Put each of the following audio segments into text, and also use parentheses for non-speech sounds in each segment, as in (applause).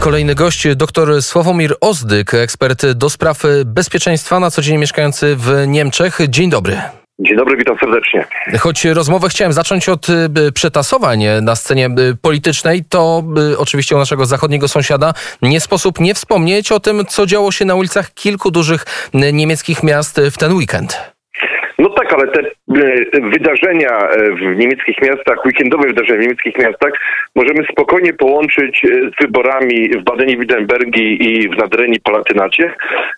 Kolejny gość, dr Sławomir Ozdyk, ekspert do spraw bezpieczeństwa, na co dzień mieszkający w Niemczech. Dzień dobry. Dzień dobry, witam serdecznie. Choć rozmowę chciałem zacząć od y, przetasowań na scenie y, politycznej, to y, oczywiście u naszego zachodniego sąsiada nie sposób nie wspomnieć o tym, co działo się na ulicach kilku dużych niemieckich miast w ten weekend. No tak, ale te wydarzenia w niemieckich miastach, weekendowe wydarzenia w niemieckich miastach możemy spokojnie połączyć z wyborami w Badeni-Wittenbergi i w Nadrenii Palatynacie,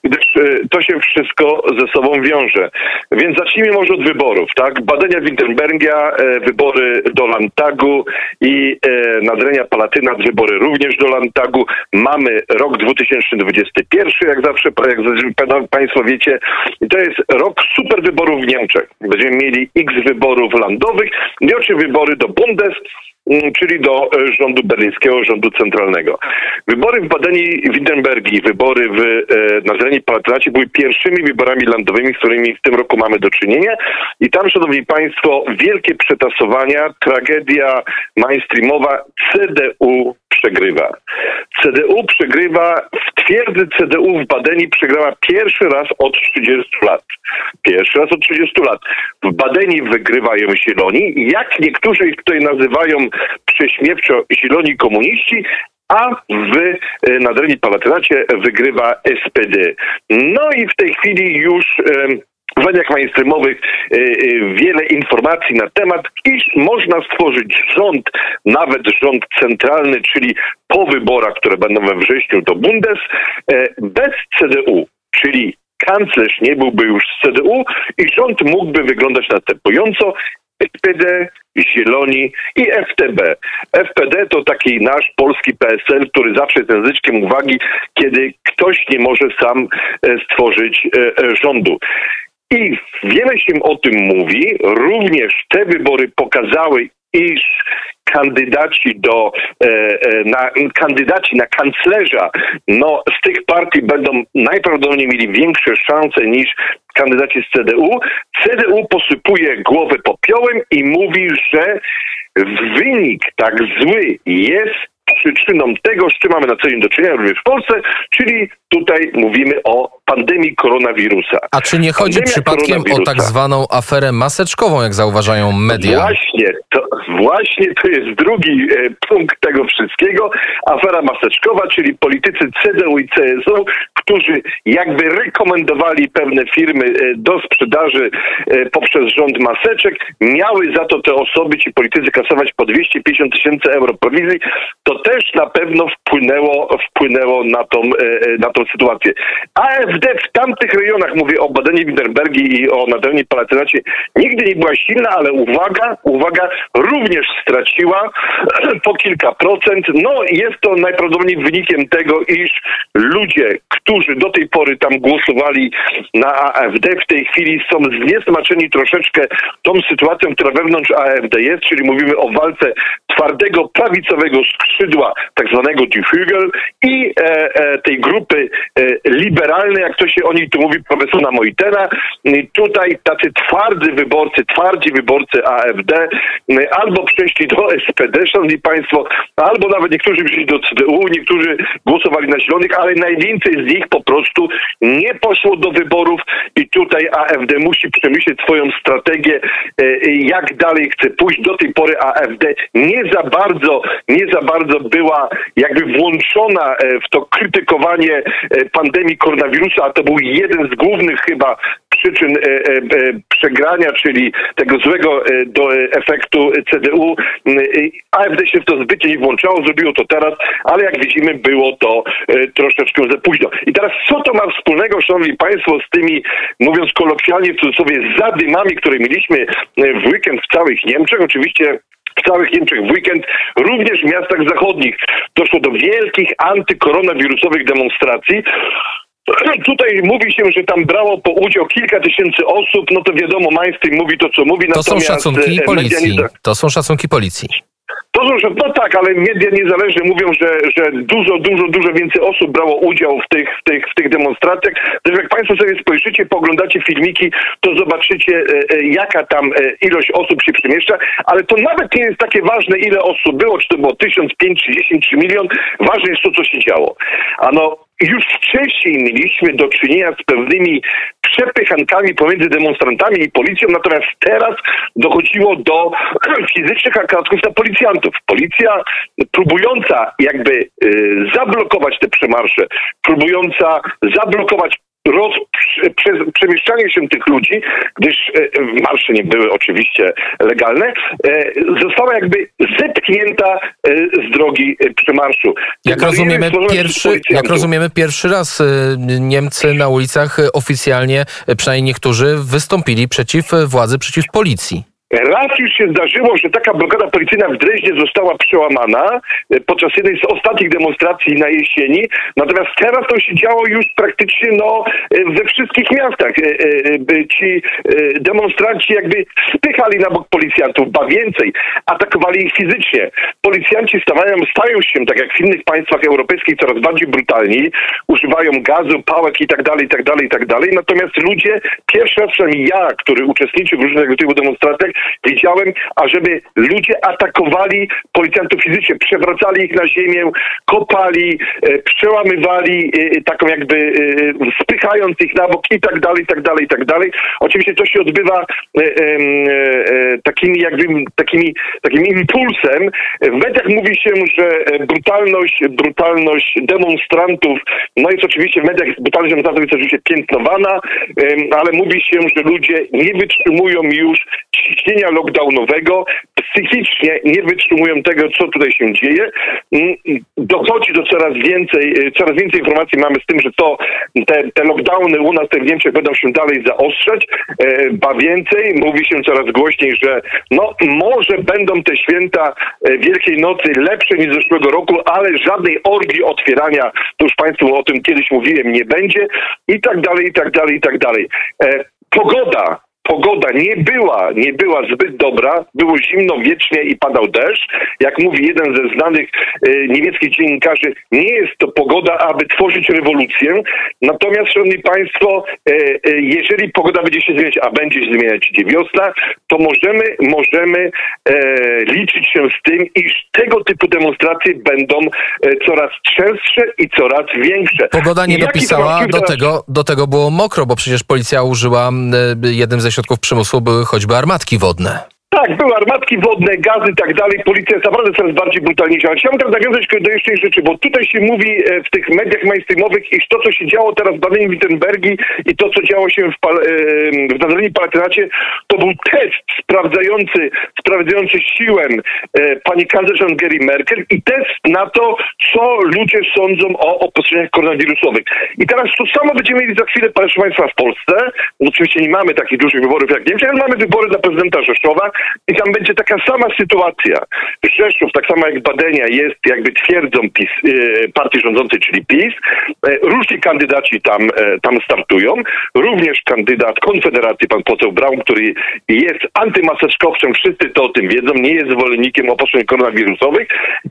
gdyż to się wszystko ze sobą wiąże. Więc zacznijmy może od wyborów, tak? Badenia Wittenbergia, wybory do Landtagu i Nadrenia Palatynat, wybory również do Landtagu. Mamy rok 2021, jak zawsze, jak Państwo wiecie. To jest rok super wyborów w Niemczech. Będziemy mieli x wyborów landowych i oczywiście wybory do Bundes, mm, czyli do e, rządu berlińskiego, rządu centralnego. Wybory w Badeni-Wittenbergi, wybory w e, Nazreni Palatynacie były pierwszymi wyborami landowymi, z którymi w tym roku mamy do czynienia. I tam, szanowni państwo, wielkie przetasowania, tragedia mainstreamowa, CDU przegrywa. CDU przegrywa, w twierdzy CDU w Badeni przegrała pierwszy raz od 30 lat. Pierwszy raz od 30 lat. W Badeni wygrywają Zieloni, jak niektórzy ich tutaj nazywają prześmiewczo Zieloni komuniści, a w e, Nadrenii Palatynacie wygrywa SPD. No i w tej chwili już w mediach mainstreamowych e, e, wiele informacji na temat, iż można stworzyć rząd, nawet rząd centralny, czyli po wyborach, które będą we wrześniu do Bundes, bez CDU, czyli kanclerz nie byłby już z CDU i rząd mógłby wyglądać następująco. SPD, Zieloni i FTB. FPD to taki nasz polski PSL, który zawsze jest języczkiem uwagi, kiedy ktoś nie może sam e, stworzyć e, e, rządu. I wiele się o tym mówi. Również te wybory pokazały, iż kandydaci do e, e, na, kandydaci na kanclerza no, z tych partii będą najprawdopodobniej mieli większe szanse niż kandydaci z CDU. CDU posypuje głowę popiołem i mówi, że wynik tak zły jest przyczyną tego, z czym mamy na co dzień do czynienia również w Polsce, czyli tutaj mówimy o pandemii koronawirusa. A czy nie chodzi Pandemia przypadkiem o tak zwaną aferę maseczkową, jak zauważają media? Właśnie, to, właśnie to jest drugi e, punkt tego wszystkiego. Afera maseczkowa, czyli politycy CDU i CSU, którzy jakby rekomendowali pewne firmy e, do sprzedaży e, poprzez rząd maseczek, miały za to te osoby, ci politycy kasować po 250 tysięcy euro prowizji, to też na pewno wpłynęło, wpłynęło na tą, e, na tą sytuację. AfD w tamtych rejonach, mówię o badaniu Wittenbergi i o Nadelni Palatynacie, nigdy nie była silna, ale uwaga, uwaga, również straciła (clears throat) po kilka procent. No jest to najprawdopodobniej wynikiem tego, iż ludzie, którzy do tej pory tam głosowali na AfD, w tej chwili są zniesmaczeni troszeczkę tą sytuacją, która wewnątrz AfD jest, czyli mówimy o walce twardego, prawicowego skrzydła, tak zwanego Die Hügel i e, e, tej grupy e, liberalnej, jak to się o niej tu mówi, profesora Mojtena. I tutaj tacy twardzy wyborcy, twardzi wyborcy AfD albo przeszli do SPD, szanowni państwo, albo nawet niektórzy przyszli do CDU, niektórzy głosowali na zielonych, ale najwięcej z nich po prostu nie poszło do wyborów i tutaj AfD musi przemyśleć swoją strategię, jak dalej chce pójść. Do tej pory AfD nie za bardzo, nie za bardzo była jakby włączona e, w to krytykowanie e, pandemii koronawirusa, a to był jeden z głównych chyba przyczyn e, przegrania, czyli tego złego do efektu CDU. AfD się w to zbytnie nie włączało, zrobiło to teraz, ale jak widzimy było to troszeczkę za późno. I teraz co to ma wspólnego, szanowni państwo, z tymi, mówiąc kolokwialnie w cudzysłowie, zadymami, które mieliśmy w weekend w całych Niemczech? Oczywiście w całych Niemczech w weekend, również w miastach zachodnich. Doszło do wielkich antykoronawirusowych demonstracji. (clears throat) Tutaj mówi się, że tam brało po udział kilka tysięcy osób, no to wiadomo, mainstream mówi to, co mówi. To są szacunki e, policji. To są szacunki policji. To są, że no tak, ale media niezależne mówią, że, że dużo, dużo, dużo więcej osób brało udział w tych, w tych, w tych demonstracjach. Zresztą jak Państwo sobie spojrzycie, poglądacie filmiki, to zobaczycie, e, e, jaka tam e, ilość osób się przemieszcza, ale to nawet nie jest takie ważne, ile osób było, czy to było tysiąc, pięć, czy dziesięć, czy milion. Ważne jest to, co się działo. Ano, już wcześniej mieliśmy do czynienia z pewnymi przepychankami pomiędzy demonstrantami i policją, natomiast teraz dochodziło do (clears throat) fizycznych ataków na policjantów. Policja próbująca jakby y, zablokować te przemarsze, próbująca zablokować roz, prze, przemieszczanie się tych ludzi, gdyż e, marsze nie były oczywiście legalne, e, została jakby zepchnięta e, z drogi e, przemarszu. Jak rozumiemy, przez pierwszy, jak rozumiemy, pierwszy raz Niemcy na ulicach oficjalnie, przynajmniej niektórzy, wystąpili przeciw władzy, przeciw policji. Raz już się zdarzyło, że taka blokada policyjna w Dreźnie została przełamana e, podczas jednej z ostatnich demonstracji na jesieni. Natomiast teraz to się działo już praktycznie no, e, we wszystkich miastach. E, Ci demonstranci jakby spychali na bok policjantów, ba więcej, atakowali ich fizycznie. Policjanci stawają, stają się, tak jak w innych państwach europejskich, coraz bardziej brutalni, używają gazu, pałek i tak dalej, i tak dalej, i tak dalej. Natomiast ludzie, pierwszy raz przynajmniej ja, który uczestniczył w różnych tego typu demonstracjach, widziałem, ażeby ludzie atakowali policjantów fizycznie, przewracali ich na ziemię, kopali, e, przełamywali, e, taką jakby e, spychając ich na bok i tak dalej, i tak dalej, i tak dalej. Oczywiście to się odbywa e, e, e, takimi jakby takimi, takim impulsem. W mediach mówi się, że e, brutalność, brutalność demonstrantów, no jest oczywiście w mediach brutalność demonstrantów jest oczywiście piętnowana, ale mówi się, że ludzie nie wytrzymują już ciśnienia lockdownowego, psychicznie nie wytrzymują tego, co tutaj się dzieje. Mm, Dochodzi do coraz więcej, e, coraz więcej informacji mamy z tym, że to te, te lockdowny u nas te w Niemczech będą się dalej zaostrzać, e, ba więcej, mówi się coraz głośniej, że no może będą te święta e, Wielkiej Nocy lepsze niż zeszłego roku, ale żadnej orgii otwierania, to już Państwu o tym kiedyś mówiłem, nie będzie i tak dalej, i tak dalej, i tak dalej. E, Pogoda pogoda nie była, nie była zbyt dobra, było zimno wiecznie i padał deszcz. Jak mówi jeden ze znanych e, niemieckich dziennikarzy, nie jest to pogoda, aby tworzyć rewolucję. Natomiast, szanowni państwo, e, e, jeżeli pogoda będzie się zmieniać, a będzie się zmieniać idzie wiosna, to możemy, możemy e, liczyć się z tym, iż tego typu demonstracje będą e, coraz częstsze i coraz większe. Pogoda nie I dopisała, do tego, do tego było mokro, bo przecież policja użyła, y, jednym ze środków przymusu były choćby armatki wodne. Tak, były armatki wodne, gazy i tak dalej. Policja jest naprawdę coraz bardziej brutalniejsza. Ale chciałbym teraz nawiązać do jeszcze rzeczy, bo tutaj się mówi e, w tych mediach mainstreamowych, iż to, co się działo teraz w Badeni-Wittenbergi i to, co działo się w, Pal- e, w Palatynacie, to był test sprawdzający, sprawdzający siłę e, pani kanclerz Angeli Merkel i test na to, co ludzie sądzą o obostrzeniach koronawirusowych. I teraz to samo będziemy mieli za chwilę, proszę Państwa, w Polsce. Oczywiście nie mamy takich dużych wyborów jak w Niemczech, ale mamy wybory dla prezydenta Rzeszowa i tam będzie taka sama sytuacja. Rzeszów, tak samo jak Badenia, jest jakby twierdzą PiS, e, partii rządzącej, czyli PiS. E, różni kandydaci tam, e, tam startują. Również kandydat Konfederacji, pan poseł Braun, który jest antymaseczkowcem, wszyscy to o tym wiedzą, nie jest zwolennikiem obostrzeń koronawirusowych.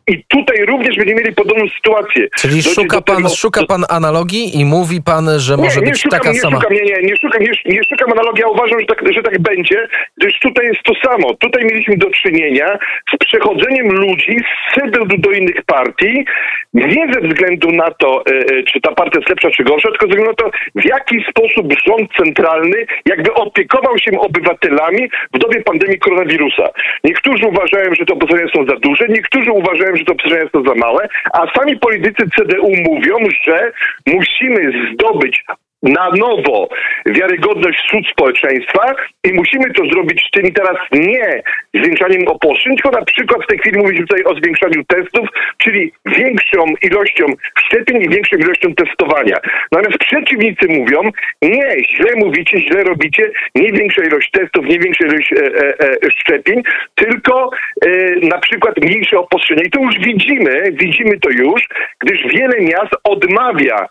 I tutaj również będziemy mieli podobną sytuację. Czyli Dojdzie szuka pan, tego- szuka pan analogii i mówi pan, że może nie, nie być szukam, taka nie sama. Szukam, nie, nie, nie szukam, nie, nie szukam analogii, ja uważam, że tak, że tak będzie, gdyż tutaj jest to samo. Tutaj mieliśmy do czynienia z przechodzeniem ludzi z CDU do innych partii, nie ze względu na to, e, e, czy ta partia jest lepsza, czy gorsza, tylko ze względu na to, w jaki sposób rząd centralny jakby opiekował się obywatelami w dobie pandemii koronawirusa. Niektórzy uważają, że te obostrzenia są za duże, niektórzy uważają, że te obostrzenia są za małe, a sami politycy CDU mówią, że musimy zdobyć na nowo wiarygodność wśród społeczeństwa i musimy to zrobić tym teraz nie zwiększaniem obostrzeń, tylko na przykład w tej chwili mówi się tutaj o zwiększaniu testów, czyli większą ilością szczepień i większą ilością testowania. Natomiast przeciwnicy mówią, nie, źle mówicie, źle robicie, nie większa ilość testów, nie większa ilość e, e, e, szczepień, tylko e, na przykład mniejsze obostrzenia. I to już widzimy, widzimy to już, gdyż wiele miast odmawia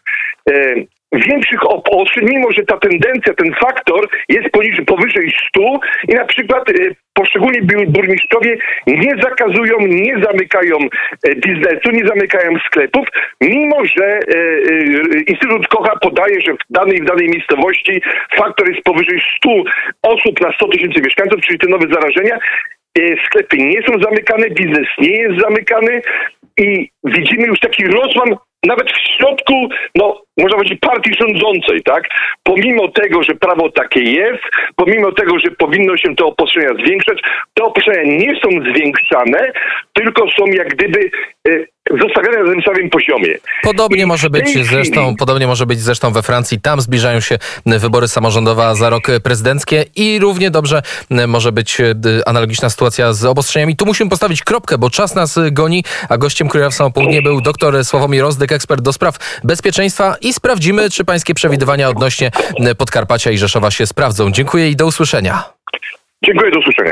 e, większych obostrzeń, mimo że ta tendencja, ten faktor jest poniżej, powyżej 100 i na przykład e, poszczególni burmistrzowie nie zakazują, nie zamykają e, biznesu, nie zamykają sklepów, mimo że e, e, Instytut Kocha podaje, że w danej, w danej miejscowości faktor jest powyżej 100 osób na 100 tysięcy mieszkańców, czyli te nowe zarażenia. Sklepy nie są zamykane, biznes nie jest zamykany i widzimy już taki rozłam nawet w środku, no, można powiedzieć, partii rządzącej, tak? Pomimo tego, że prawo takie jest, pomimo tego, że powinno się te obostrzenia zwiększać, te obostrzenia nie są zwiększane, tylko są jak gdyby e, zostawiane na tym samym poziomie. Podobnie I może być chwili- zresztą, podobnie może być zresztą we Francji. Tam zbliżają się wybory samorządowe, a za rok prezydenckie i równie dobrze może być e, analogiczna sytuacja z obostrzeniami. Tu musimy postawić kropkę, bo czas nas goni, a gościem samo południe był dr Sławomir Rozdyk, ekspert do spraw bezpieczeństwa i sprawdzimy, czy pańskie przewidywania odnośnie Podkarpacia i Rzeszowa się sprawdzą. Dziękuję i do usłyszenia. Dziękuję, do usłyszenia.